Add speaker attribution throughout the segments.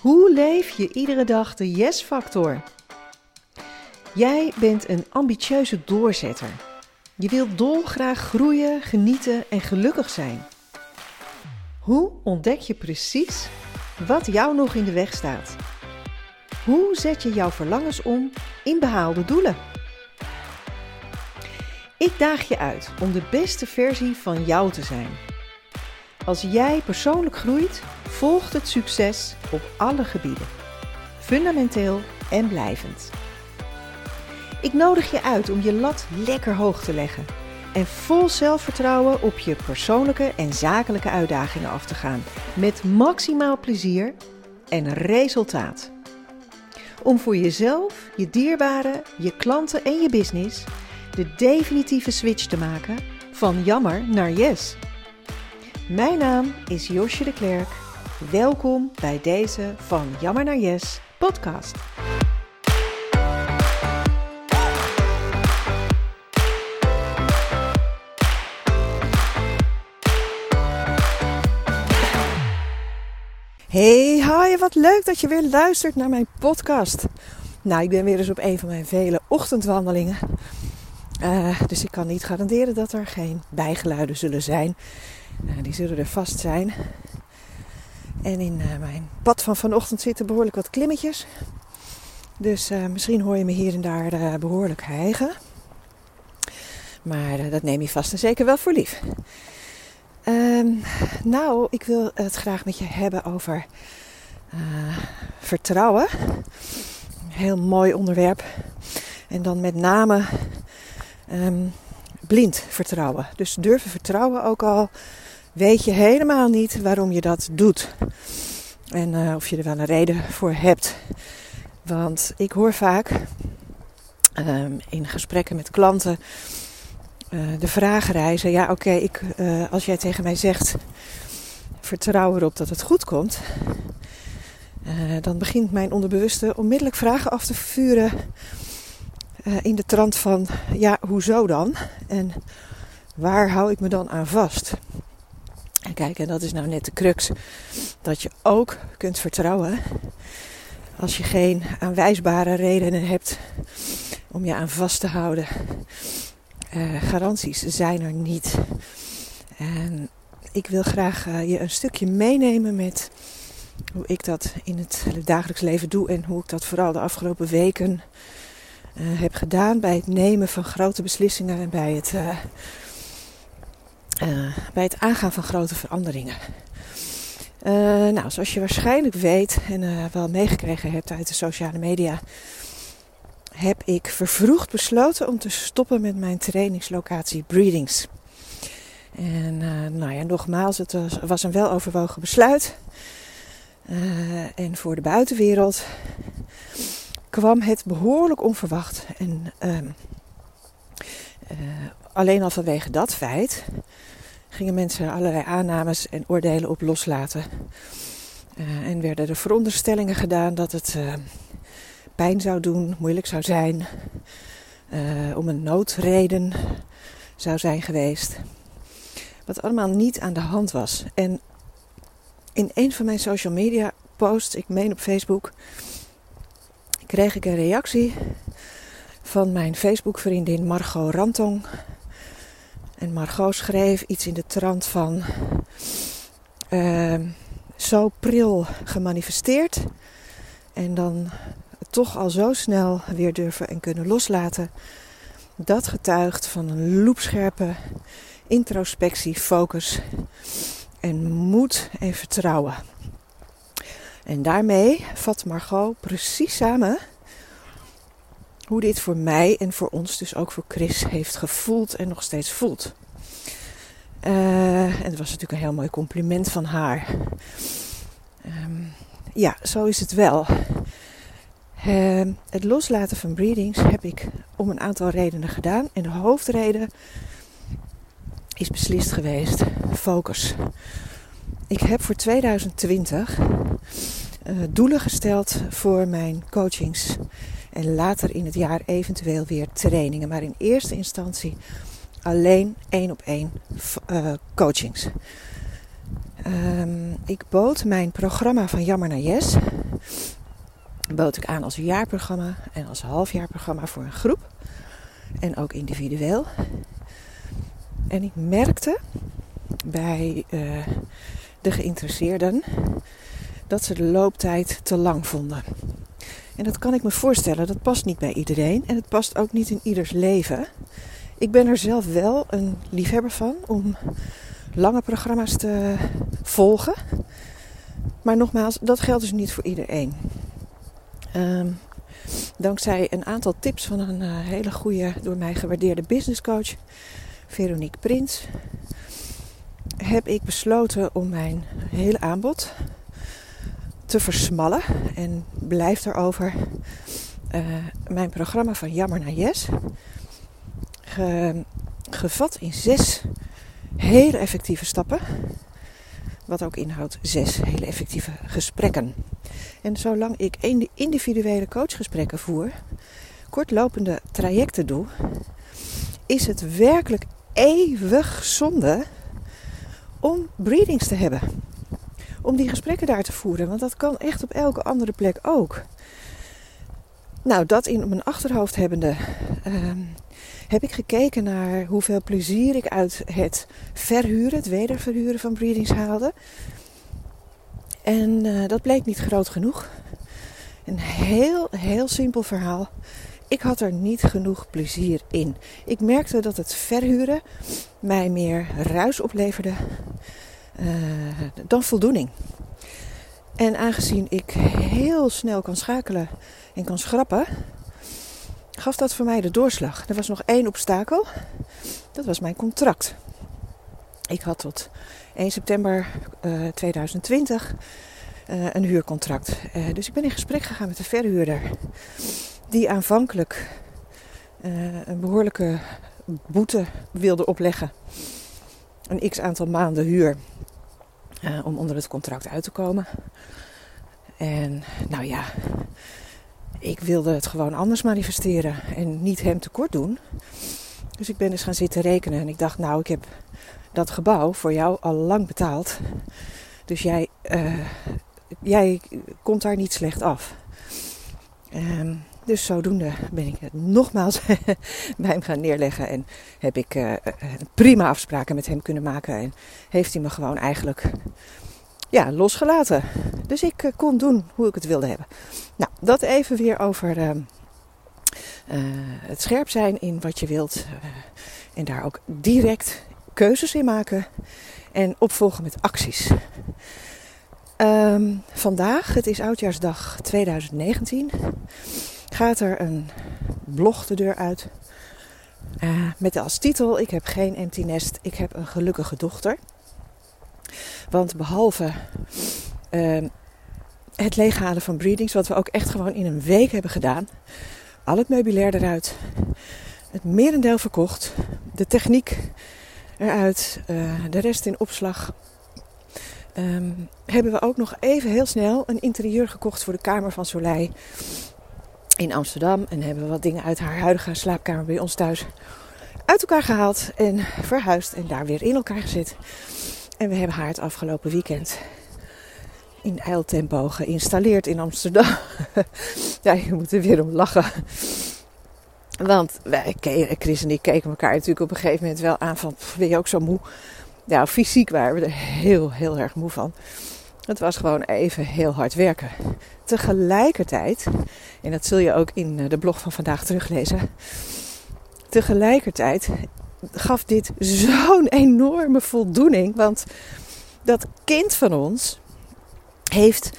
Speaker 1: Hoe leef je iedere dag de yes-factor? Jij bent een ambitieuze doorzetter. Je wilt dolgraag groeien, genieten en gelukkig zijn. Hoe ontdek je precies wat jou nog in de weg staat? Hoe zet je jouw verlangens om in behaalde doelen? Ik daag je uit om de beste versie van jou te zijn. Als jij persoonlijk groeit, volgt het succes op alle gebieden. Fundamenteel en blijvend. Ik nodig je uit om je lat lekker hoog te leggen en vol zelfvertrouwen op je persoonlijke en zakelijke uitdagingen af te gaan. Met maximaal plezier en resultaat. Om voor jezelf, je dierbaren, je klanten en je business de definitieve switch te maken van jammer naar yes. Mijn naam is Josje de Klerk. Welkom bij deze van Jammer naar Yes podcast. Hey, hi, wat leuk dat je weer luistert naar mijn podcast. Nou, ik ben weer eens op een van mijn vele ochtendwandelingen. Uh, dus ik kan niet garanderen dat er geen bijgeluiden zullen zijn. Uh, die zullen er vast zijn. En in uh, mijn pad van vanochtend zitten behoorlijk wat klimmetjes. Dus misschien hoor je me hier en daar behoorlijk hijgen. Maar dat neem je vast en zeker wel voor lief. Ehm, nou, ik wil het graag met je hebben over vertrouwen. Een heel mooi onderwerp. En dan met name um, blind vertrouwen. Dus durven vertrouwen ook al weet je helemaal niet waarom je dat doet. En uh, of je er wel een reden voor hebt. Want ik hoor vaak um, in gesprekken met klanten uh, de vraag reizen: ja, oké, uh, als jij tegen mij zegt vertrouw erop dat het goed komt. dan begint mijn onderbewuste onmiddellijk vragen af te vuren in de trant van, ja, hoezo dan? En waar hou ik me dan aan vast? En kijk, en dat is nou net de crux. Dat je ook kunt vertrouwen als je geen aanwijsbare redenen hebt om je aan vast te houden. Uh, garanties zijn er niet. En ik wil graag uh, je een stukje meenemen met hoe ik dat in het dagelijks leven doe en hoe ik dat vooral de afgelopen weken uh, heb gedaan bij het nemen van grote beslissingen en bij het, uh, bij het aangaan van grote veranderingen. nou, zoals je waarschijnlijk weet en wel meegekregen hebt uit de sociale media, heb ik vervroegd besloten om te stoppen met mijn trainingslocatie Breedings. En nou ja, nogmaals, het was, was een weloverwogen besluit. en voor de buitenwereld kwam het behoorlijk onverwacht. En uh, alleen al vanwege dat feit gingen mensen allerlei aannames en oordelen op loslaten. Uh, en werden er veronderstellingen gedaan dat het uh, pijn zou doen, moeilijk zou zijn, om een noodreden zou zijn geweest. Wat allemaal niet aan de hand was. En in een van mijn social media posts, ik meen op Facebook, kreeg ik een reactie van mijn Facebook-vriendin Margot Rantong. En Margot schreef iets in de trant van uh, zo pril gemanifesteerd en dan toch al zo snel weer durven en kunnen loslaten. Dat getuigt van een loepscherpe introspectie, focus en moed en vertrouwen. En daarmee vat Margot precies samen hoe dit voor mij en voor ons, dus ook voor Chris, heeft gevoeld en nog steeds voelt. Uh, en het was natuurlijk een heel mooi compliment van haar. Um, ja, zo is het wel. Uh, het loslaten van breedings heb ik om een aantal redenen gedaan. En de hoofdreden is beslist geweest: focus. Ik heb voor 2020 uh, eh, doelen gesteld voor mijn coachings. En later in het jaar eventueel weer trainingen. Maar in eerste instantie alleen één op één uh, coachings. Ehm, ik bood mijn programma van Jammer naar Yes. Bood ik aan als jaarprogramma en als halfjaarprogramma voor een groep. En ook individueel. En ik merkte bij uh, de geïnteresseerden dat ze de looptijd te lang vonden. En dat kan ik me voorstellen, dat past niet bij iedereen en het past ook niet in ieders leven. Ik ben er zelf wel een liefhebber van om lange programma's te volgen. Maar nogmaals, dat geldt dus niet voor iedereen. Um, dankzij een aantal tips van een uh, hele goede, door mij gewaardeerde businesscoach, Veronique Prins, heb ik besloten om mijn hele aanbod te versmallen. En blijf erover uh, mijn programma van Jammer naar Yes. Ge, gevat in zes hele effectieve stappen. Wat ook inhoudt zes hele effectieve gesprekken. En zolang ik individuele coachgesprekken voer, kortlopende trajecten doe, is het werkelijk eeuwig zonde om breedings te hebben. Om die gesprekken daar te voeren, want dat kan echt op elke andere plek ook. Nou, dat in mijn achterhoofd hebbende, uh, heb ik gekeken naar hoeveel plezier ik uit het verhuren, het wederverhuren van breedings haalde. En uh, dat bleek niet groot genoeg. Een heel, heel simpel verhaal. Ik had er niet genoeg plezier in. Ik merkte dat het verhuren mij meer ruis opleverde dan voldoening. En aangezien ik heel snel kan schakelen en kan schrappen, gaf dat voor mij de doorslag. Er was nog één obstakel. Dat was mijn contract. Ik had tot 1 september uh, 2020 uh, een huurcontract. Dus ik ben in gesprek gegaan met de verhuurder. Die aanvankelijk een behoorlijke boete wilde opleggen. Een x aantal maanden huur. Om onder het contract uit te komen. En nou ja, ik wilde het gewoon anders manifesteren en niet hem tekort doen. Dus ik ben eens gaan zitten rekenen en ik dacht, nou, ik heb dat gebouw voor jou al lang betaald. Dus jij, uh, jij komt daar niet slecht af. Um, dus zodoende ben ik het nogmaals bij hem gaan neerleggen. En heb ik uh, prima afspraken met hem kunnen maken. En heeft hij me gewoon eigenlijk ja, losgelaten. Dus ik uh, kon doen hoe ik het wilde hebben. Nou, dat even weer over uh, het scherp zijn in wat je wilt. en daar ook direct keuzes in maken. En opvolgen met acties. Um, vandaag, het is oudjaarsdag 2019, gaat er een blog de deur uit. met als titel: Ik heb geen empty nest, ik heb een gelukkige dochter. Want behalve uh, het leeghalen van breedings, wat we ook echt gewoon in een week hebben gedaan. Al het meubilair eruit. Het merendeel verkocht. De techniek eruit. Uh, de rest in opslag. Um, hebben we ook nog even heel snel een interieur gekocht voor de kamer van Soleil in Amsterdam. En hebben we wat dingen uit haar huidige slaapkamer bij ons thuis uit elkaar gehaald en verhuisd en daar weer in elkaar gezet. En we hebben haar het afgelopen weekend in eiltempo geïnstalleerd in Amsterdam. ja, je moet er weer om lachen. Want wij, Chris en ik keken elkaar natuurlijk op een gegeven moment wel aan van... Ben je ook zo moe? Ja, fysiek waren we er heel, heel erg moe van. Het was gewoon even heel hard werken. Tegelijkertijd, en dat zul je ook in de blog van vandaag teruglezen... Tegelijkertijd gaf dit zo'n enorme voldoening. Want dat kind van ons heeft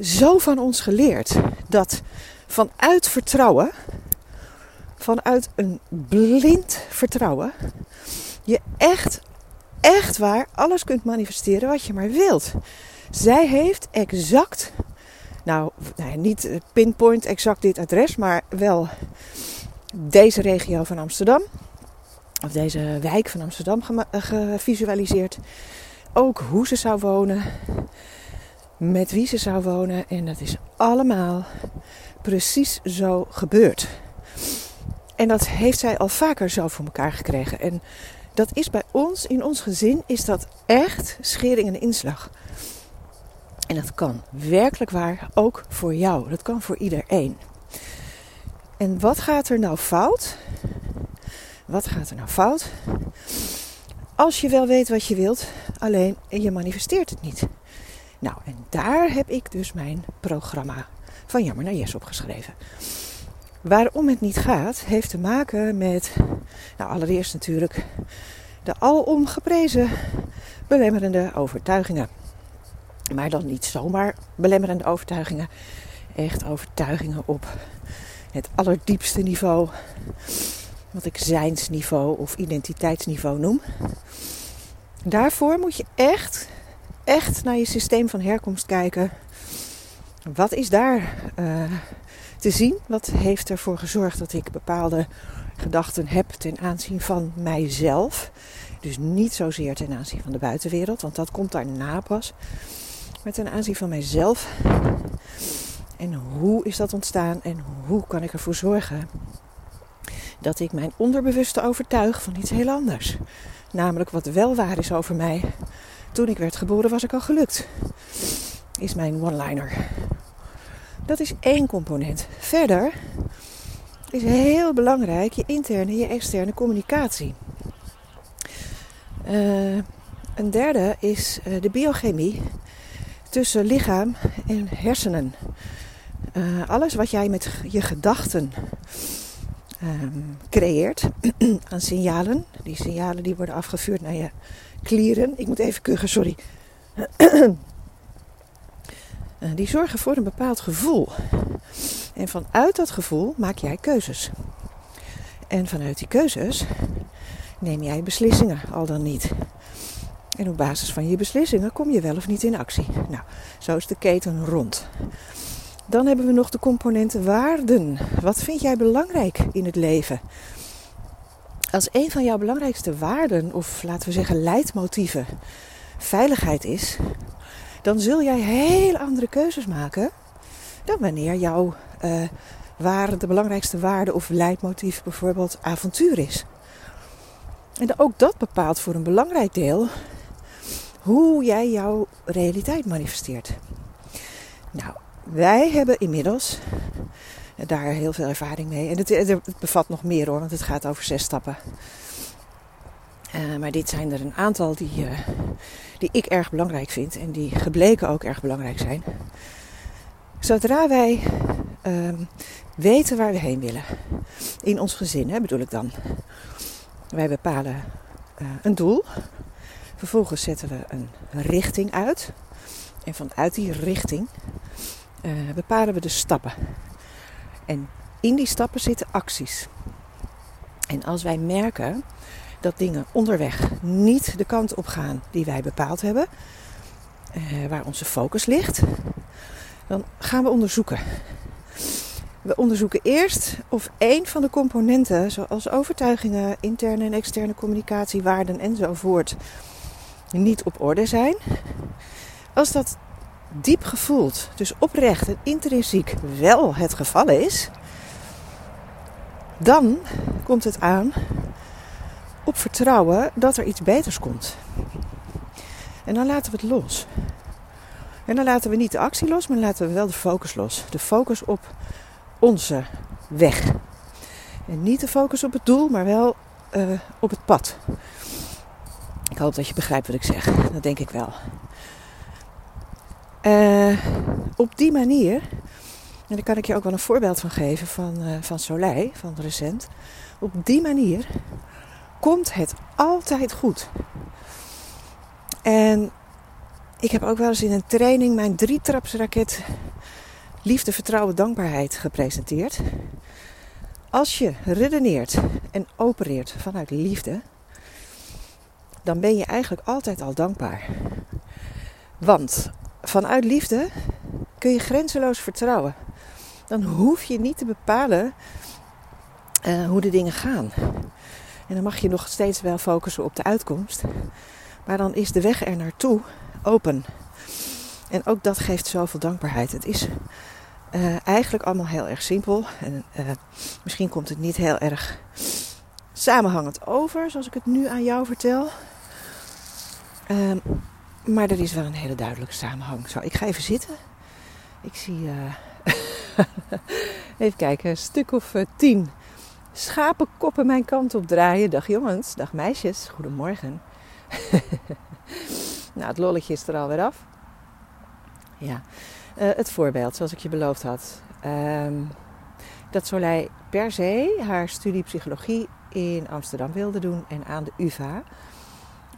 Speaker 1: zo van ons geleerd dat vanuit vertrouwen, vanuit een blind vertrouwen, je echt, echt waar alles kunt manifesteren wat je maar wilt. Zij heeft exact, nou, niet pinpoint exact dit adres, maar wel deze regio van Amsterdam of deze wijk van Amsterdam eh, gevisualiseerd. Ook hoe ze zou wonen, met wie ze zou wonen. En dat is allemaal precies zo gebeurd. En dat heeft zij al vaker zo voor elkaar gekregen. En Dat is bij ons, in ons gezin, is dat echt schering en inslag. En dat kan werkelijk waar ook voor jou. Dat kan voor iedereen. En wat gaat er nou fout? Wat gaat er nou fout? Als je wel weet wat je wilt, alleen je manifesteert het niet. Nou, en daar heb ik dus mijn programma van Jammer naar Yes opgeschreven. Waarom het niet gaat, heeft te maken met, nou allereerst natuurlijk, de alom geprezen belemmerende overtuigingen. Maar dan niet zomaar belemmerende overtuigingen, echt overtuigingen op het allerdiepste niveau, wat ik zijnsniveau of identiteitsniveau noem. Daarvoor moet je echt, echt naar je systeem van herkomst kijken. Wat is daar uh, te zien? Wat heeft ervoor gezorgd dat ik bepaalde gedachten heb ten aanzien van mijzelf? Dus niet zozeer ten aanzien van de buitenwereld, want dat komt daarna pas. Maar ten aanzien van mijzelf. En hoe is dat ontstaan en hoe kan ik ervoor zorgen dat ik mijn onderbewuste overtuig van iets heel anders. Namelijk wat wel waar is over mij. Toen ik werd geboren was ik al gelukt. Is mijn one-liner. Dat is één component. Verder is heel belangrijk je interne en je externe communicatie. Uh, een derde is uh, de biochemie tussen lichaam en hersenen. Uh, alles wat jij met je gedachten um, creëert aan signalen. Die signalen die worden afgevuurd naar je klieren. Ik moet even kuchen, sorry. Eh, die zorgen voor een bepaald gevoel. En vanuit dat gevoel maak jij keuzes. En vanuit die keuzes neem jij beslissingen, al dan niet. En op basis van je beslissingen kom je wel of niet in actie. Nou, zo is de keten rond. Dan hebben we nog de componenten waarden. Wat vind jij belangrijk in het leven? Als een van jouw belangrijkste waarden, of laten we zeggen leidmotieven, veiligheid is, dan zul jij heel andere keuzes maken dan wanneer jouw uh, waarde, de belangrijkste waarde of leidmotief bijvoorbeeld avontuur is. En ook dat bepaalt voor een belangrijk deel hoe jij jouw realiteit manifesteert. Nou, wij hebben inmiddels daar heel veel ervaring mee. En het, bevat nog meer hoor, want het gaat over zes stappen. Uh, maar dit zijn er een aantal die, uh, die ik erg belangrijk vind en die gebleken ook erg belangrijk zijn. Zodra wij uh, weten waar we heen willen, in ons gezin bedoel ik dan. Wij bepalen uh, een doel, vervolgens zetten we een richting uit. En vanuit die richting uh, bepalen we de stappen. En in die stappen zitten acties. En als wij merken dat dingen onderweg niet de kant op gaan die wij bepaald hebben, uh, waar onze focus ligt, dan gaan we onderzoeken. We onderzoeken eerst of één van de componenten, zoals overtuigingen, interne en externe communicatie, waarden enzovoort, niet op orde zijn. Als dat diep gevoeld, dus oprecht en intrinsiek wel het geval is, dan komt het aan op vertrouwen dat er iets beters komt. En dan laten we het los. En dan laten we niet de actie los, maar laten we wel de focus los. De focus op onze weg. En niet de focus op het doel, maar wel uh, op het pad. Ik hoop dat je begrijpt wat ik zeg. Dat denk ik wel. Uh, op die manier, en daar kan ik je ook wel een voorbeeld van geven van, uh, van Soleil, van recent. Op die manier komt het altijd goed. En ik heb ook wel eens in een training mijn drietrapsraket liefde, vertrouwen, dankbaarheid gepresenteerd. Als je redeneert en opereert vanuit liefde, dan ben je eigenlijk altijd al dankbaar. Want vanuit liefde kun je grenzeloos vertrouwen. Dan hoef je niet te bepalen uh, hoe de dingen gaan. En dan mag je nog steeds wel focussen op de uitkomst. Maar dan is de weg er naartoe open. En ook dat geeft zoveel dankbaarheid. Het is uh, eigenlijk allemaal heel erg simpel. En uh, misschien komt het niet heel erg samenhangend over, zoals ik het nu aan jou vertel. Ehm, maar er is wel een hele duidelijke samenhang. Zo, ik ga even zitten. Ik zie, uh, even kijken, een stuk of uh, tien schapenkoppen mijn kant op draaien. Dag jongens, dag meisjes, goedemorgen. nou, het lolletje is er alweer af. Ja, uh, het voorbeeld, zoals ik je beloofd had. Um, dat Soleil per se haar studie psychologie in Amsterdam wilde doen en aan de UvA.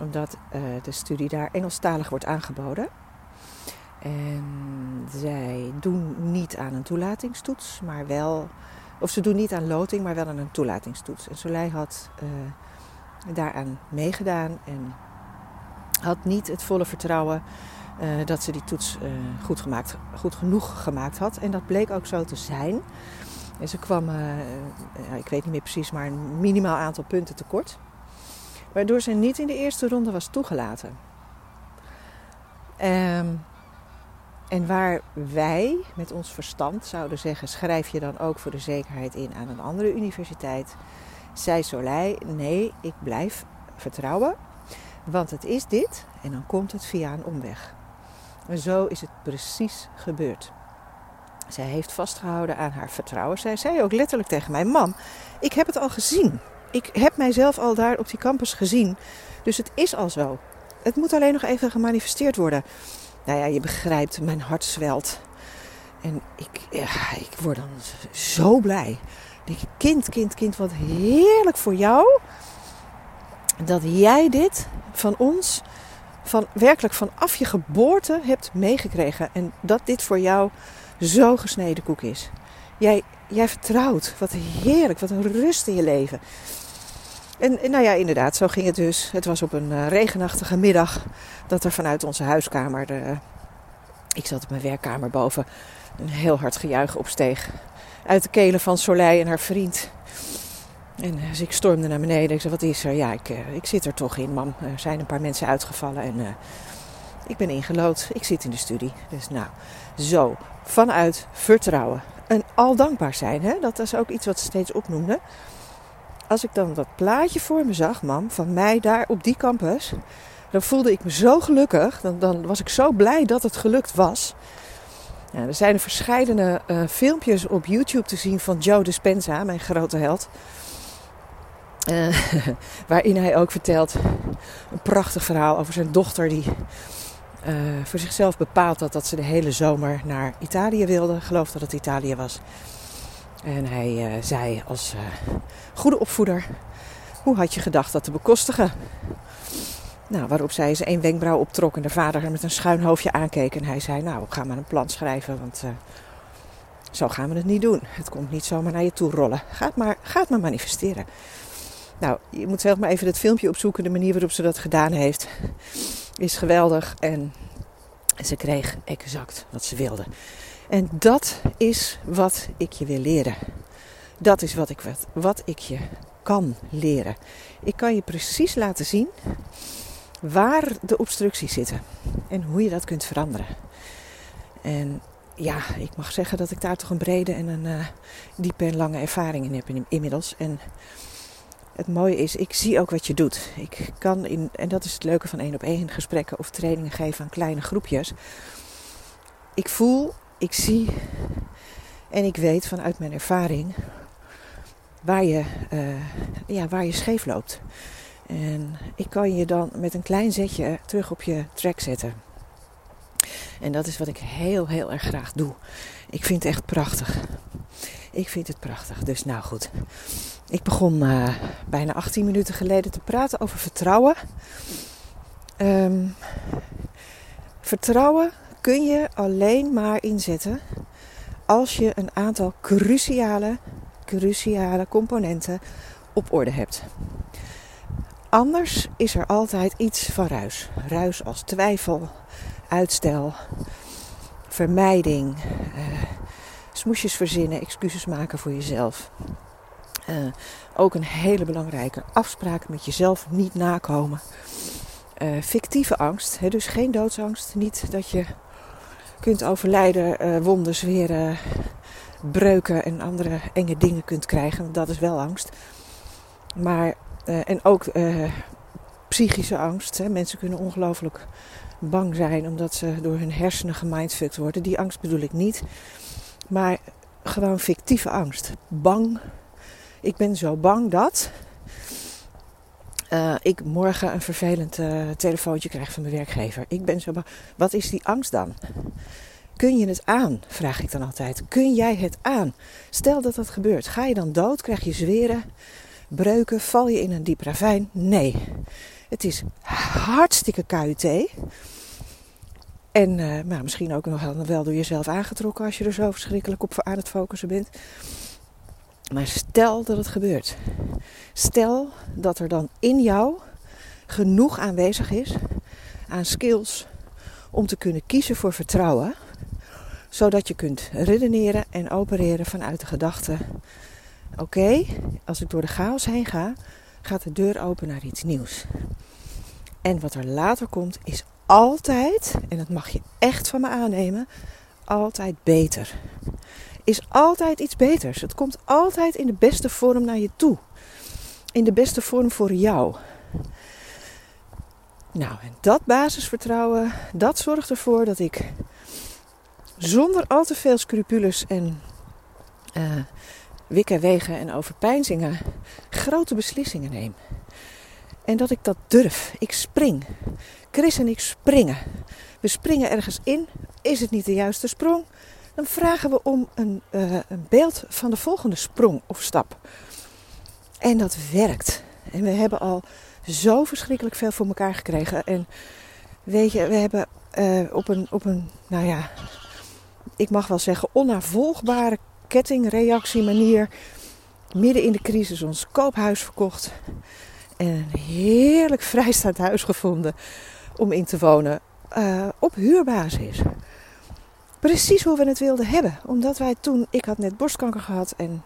Speaker 1: Omdat uh, de studie daar Engelstalig wordt aangeboden. En zij doen niet aan een toelatingstoets, maar wel. Of ze doen niet aan loting, maar wel aan een toelatingstoets. En Soleil had uh, daaraan meegedaan en had niet het volle vertrouwen uh, dat ze die toets goed, gemaakt, goed genoeg gemaakt had. En dat bleek ook zo te zijn. En ze kwam, ik weet niet meer precies, maar een minimaal aantal punten tekort. Waardoor ze niet in de eerste ronde was toegelaten. Um, en waar wij met ons verstand zouden zeggen: schrijf je dan ook voor de zekerheid in aan een andere universiteit, zei Soleil: nee, ik blijf vertrouwen, want het is dit en dan komt het via een omweg. En zo is het precies gebeurd. Zij heeft vastgehouden aan haar vertrouwen. Zij zei ook letterlijk tegen mij: Mam, ik heb het al gezien. Ik heb mijzelf al daar op die campus gezien. Dus het is al zo. Het moet alleen nog even gemanifesteerd worden. Nou ja, je begrijpt, mijn hart zwelt. En ik, ja, ik word dan zo blij. Ik denk, kind, kind, kind, wat heerlijk voor jou. Dat jij dit van ons, van werkelijk vanaf je geboorte hebt meegekregen. En dat dit voor jou zo gesneden koek is. Jij, jij vertrouwt. Wat heerlijk, wat een rust in je leven. En, nou ja, inderdaad, zo ging het dus. Het was op een uh, regenachtige middag dat er vanuit onze huiskamer, de, ik zat op mijn werkkamer boven, een heel hard gejuich opsteeg. Uit de kelen van Soleil en haar vriend. En dus ik stormde naar beneden. Ik zei, wat is er? Ja, ik, ik zit er toch in, mam. Er zijn een paar mensen uitgevallen en ik ben ingelood. Ik zit in de studie. Dus nou, zo, vanuit vertrouwen. En al dankbaar zijn, hè? dat is ook iets wat ze steeds opnoemden als ik dan dat plaatje voor me zag, mam, van mij daar op die campus, dan voelde ik me zo gelukkig. Dan, dan was ik zo blij dat het gelukt was. Ja, er zijn er verschillende uh, filmpjes op YouTube te zien van Joe Dispenza, mijn grote held. Uh, waarin hij ook vertelt een prachtig verhaal over zijn dochter die uh, voor zichzelf bepaald had dat ze de hele zomer naar Italië wilde. Geloof dat het Italië was. En hij uh, zei als uh, goede opvoeder: Hoe had je gedacht dat te bekostigen? Nou, waarop zij ze één wenkbrauw optrok en de vader er met een schuin hoofdje aankeek. En hij zei: Nou, ga maar een plan schrijven, want zo gaan we het niet doen. Het komt niet zomaar naar je toe rollen. Ga het maar, ga het maar manifesteren. Nou, je moet zelf maar even het filmpje opzoeken. De manier waarop ze dat gedaan heeft is geweldig. En ze kreeg exact wat ze wilde. En dat is wat ik je wil leren. Dat is wat ik, wat, wat ik je kan leren. Ik kan je precies laten zien waar de obstructies zitten en hoe je dat kunt veranderen. En ja, ik mag zeggen dat ik daar toch een brede en een uh, diepe en lange ervaring in heb inmiddels. En het mooie is, ik zie ook wat je doet. Ik kan in, en dat is het leuke van één op één gesprekken of trainingen geven aan kleine groepjes. Ik voel ik zie en ik weet vanuit mijn ervaring waar je, uh, ja, waar je scheef loopt. En ik kan je dan met een klein zetje terug op je track zetten. En dat is wat ik heel, heel erg graag doe. Ik vind het echt prachtig. Ik vind het prachtig. Dus nou goed. Ik begon uh, bijna 18 minuten geleden te praten over vertrouwen. Um, vertrouwen kun je alleen maar inzetten als je een aantal cruciale, cruciale componenten op orde hebt. Anders is er altijd iets van ruis. Ruis als twijfel, uitstel, vermijding, uh, smoesjes verzinnen, excuses maken voor jezelf. Uh, ook een hele belangrijke afspraak met jezelf niet nakomen. Uh, fictieve angst, hè, dus geen doodsangst. Niet dat je kunt overlijden, uh, wonden, zweren, breuken en andere enge dingen kunt krijgen. Dat is wel angst. Maar, en ook psychische angst. Hè. Mensen kunnen ongelooflijk bang zijn omdat ze door hun hersenen gemindfucked worden. Die angst bedoel ik niet. Maar gewoon fictieve angst. Bang. Ik ben zo bang dat uh, ik morgen een vervelend uh, telefoontje krijg van mijn werkgever. Ik ben zo bang. Wat is die angst dan? Kun je het aan? Vraag ik dan altijd. Kun jij het aan? Stel dat dat gebeurt. Ga je dan dood? Krijg je zweren? Breuken? Val je in een diep ravijn? Nee. Het is hartstikke KUT. En uh, nou, misschien ook nog wel door jezelf aangetrokken als je er zo verschrikkelijk op aan het focussen bent. Maar stel dat het gebeurt. Stel dat er dan in jou genoeg aanwezig is aan skills om te kunnen kiezen voor vertrouwen, zodat je kunt redeneren en opereren vanuit de gedachte: oké, als ik door de chaos heen ga, gaat de deur open naar iets nieuws. En wat er later komt, is altijd, en dat mag je echt van me aannemen, altijd beter. Is altijd iets beters. Het komt altijd in de beste vorm naar je toe. In de beste vorm voor jou. Nou, en dat basisvertrouwen, dat zorgt ervoor dat ik zonder al te veel scrupules en uh, wikken, wegen en overpeinzingen grote beslissingen neem. En dat ik dat durf. Ik spring. Chris en ik springen. We springen ergens in. Is het niet de juiste sprong? Dan vragen we om een, uh, een beeld van de volgende sprong of stap. En dat werkt. En we hebben al zo verschrikkelijk veel voor elkaar gekregen. En weet je, we hebben uh, op, een, op een, nou ja, ik mag wel zeggen, onnavolgbare kettingreactie manier midden in de crisis ons koophuis verkocht. En een heerlijk vrijstaand huis gevonden om in te wonen uh, op huurbasis. Precies hoe we het wilden hebben. Omdat wij toen, ik had net borstkanker gehad en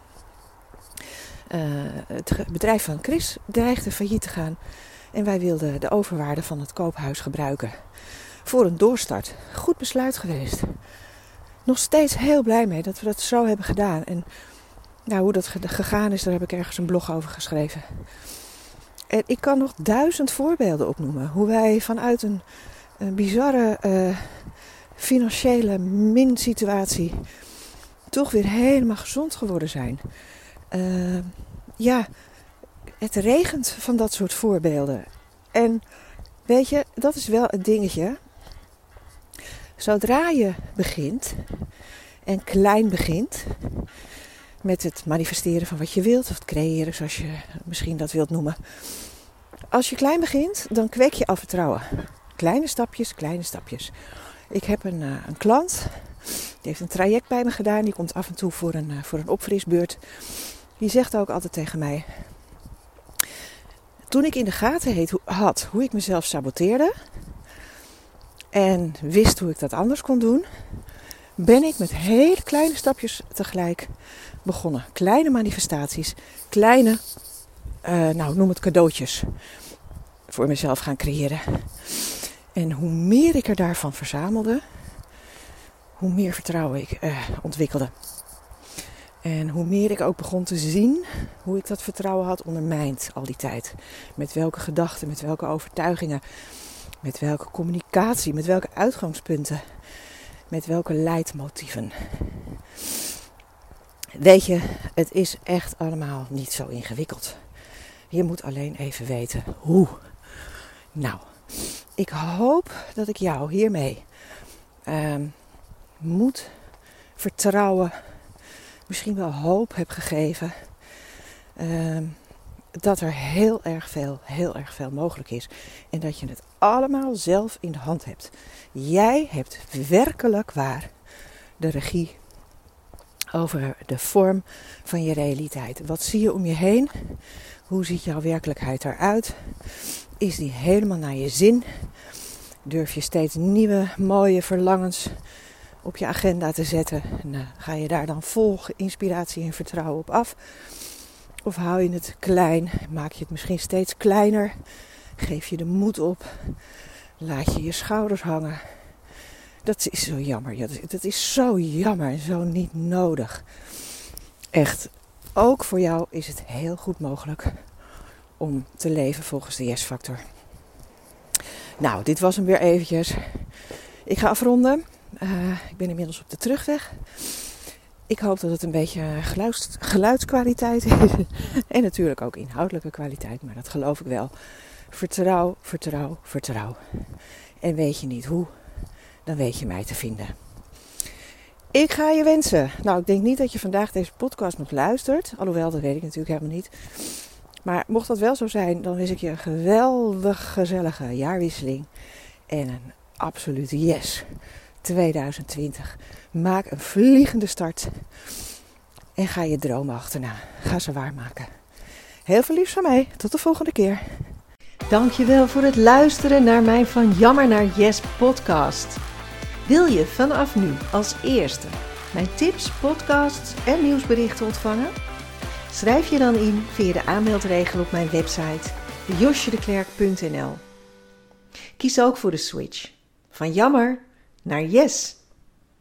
Speaker 1: uh, het bedrijf van Chris dreigde failliet te gaan. En wij wilden de overwaarde van het koophuis gebruiken voor een doorstart. Goed besluit geweest. Nog steeds heel blij mee dat we dat zo hebben gedaan. En nou, hoe dat gegaan is, daar heb ik ergens een blog over geschreven. En ik kan nog duizend voorbeelden opnoemen. Hoe wij vanuit een, een bizarre uh, financiële min-situatie toch weer helemaal gezond geworden zijn. Uh, ja, het regent van dat soort voorbeelden. En weet je, dat is wel het dingetje. Zodra je begint en klein begint met het manifesteren van wat je wilt, of het creëren zoals je misschien dat wilt noemen. Als je klein begint, dan kweek je al vertrouwen. Kleine stapjes, kleine stapjes. Ik heb een, uh, een klant, die heeft een traject bij me gedaan. Die komt af en toe voor een, uh, voor een opfrisbeurt. Die zegt ook altijd tegen mij: Toen ik in de gaten had hoe ik mezelf saboteerde en wist hoe ik dat anders kon doen, ben ik met hele kleine stapjes tegelijk begonnen. Kleine manifestaties, kleine, uh, nou noem het cadeautjes, voor mezelf gaan creëren. En hoe meer ik er daarvan verzamelde, hoe meer vertrouwen ik uh, ontwikkelde. En hoe meer ik ook begon te zien hoe ik dat vertrouwen had ondermijnd al die tijd. Met welke gedachten, met welke overtuigingen, met welke communicatie, met welke uitgangspunten, met welke leidmotieven. Weet je, het is echt allemaal niet zo ingewikkeld. Je moet alleen even weten hoe. Nou, ik hoop dat ik jou hiermee uh, moet vertrouwen, misschien wel hoop heb gegeven. Uh, dat er heel erg veel, heel erg veel mogelijk is. En dat je het allemaal zelf in de hand hebt. Jij hebt werkelijk waar de regie over de vorm van je realiteit. Wat zie je om je heen? Hoe ziet jouw werkelijkheid eruit? Is die helemaal naar je zin? Durf je steeds nieuwe, mooie verlangens op je agenda te zetten? En, uh, ga je daar dan vol inspiratie en vertrouwen op af? Of hou je het klein? Maak je het misschien steeds kleiner? Geef je de moed op? Laat je je schouders hangen? Dat is zo jammer. Ja, dat is zo jammer en zo niet nodig. Echt. Ook voor jou is het heel goed mogelijk om te leven volgens de yes-factor. Nou, dit was hem weer eventjes. Ik ga afronden. Uh, ik ben inmiddels op de terugweg. Ik hoop dat het een beetje geluids, geluidskwaliteit is. en natuurlijk ook inhoudelijke kwaliteit, maar dat geloof ik wel. Vertrouw, vertrouw, vertrouw. En weet je niet hoe, dan weet je mij te vinden. Ik ga je wensen. Nou, ik denk niet dat je vandaag deze podcast nog luistert. Alhoewel, dat weet ik natuurlijk helemaal niet. Maar mocht dat wel zo zijn, dan wens ik je een geweldig gezellige jaarwisseling. En een absolute yes. 2020. Maak een vliegende start. En ga je dromen achterna. Ga ze waarmaken. Heel veel liefs van mij. Tot de volgende keer.
Speaker 2: Dankjewel voor het luisteren naar mijn Van Jammer naar Yes podcast. Wil je vanaf nu als eerste mijn tips, podcasts en nieuwsberichten ontvangen? Schrijf je dan in via de aanmeldregel op mijn website josjedeklerk.nl. Kies ook voor de switch van jammer naar yes.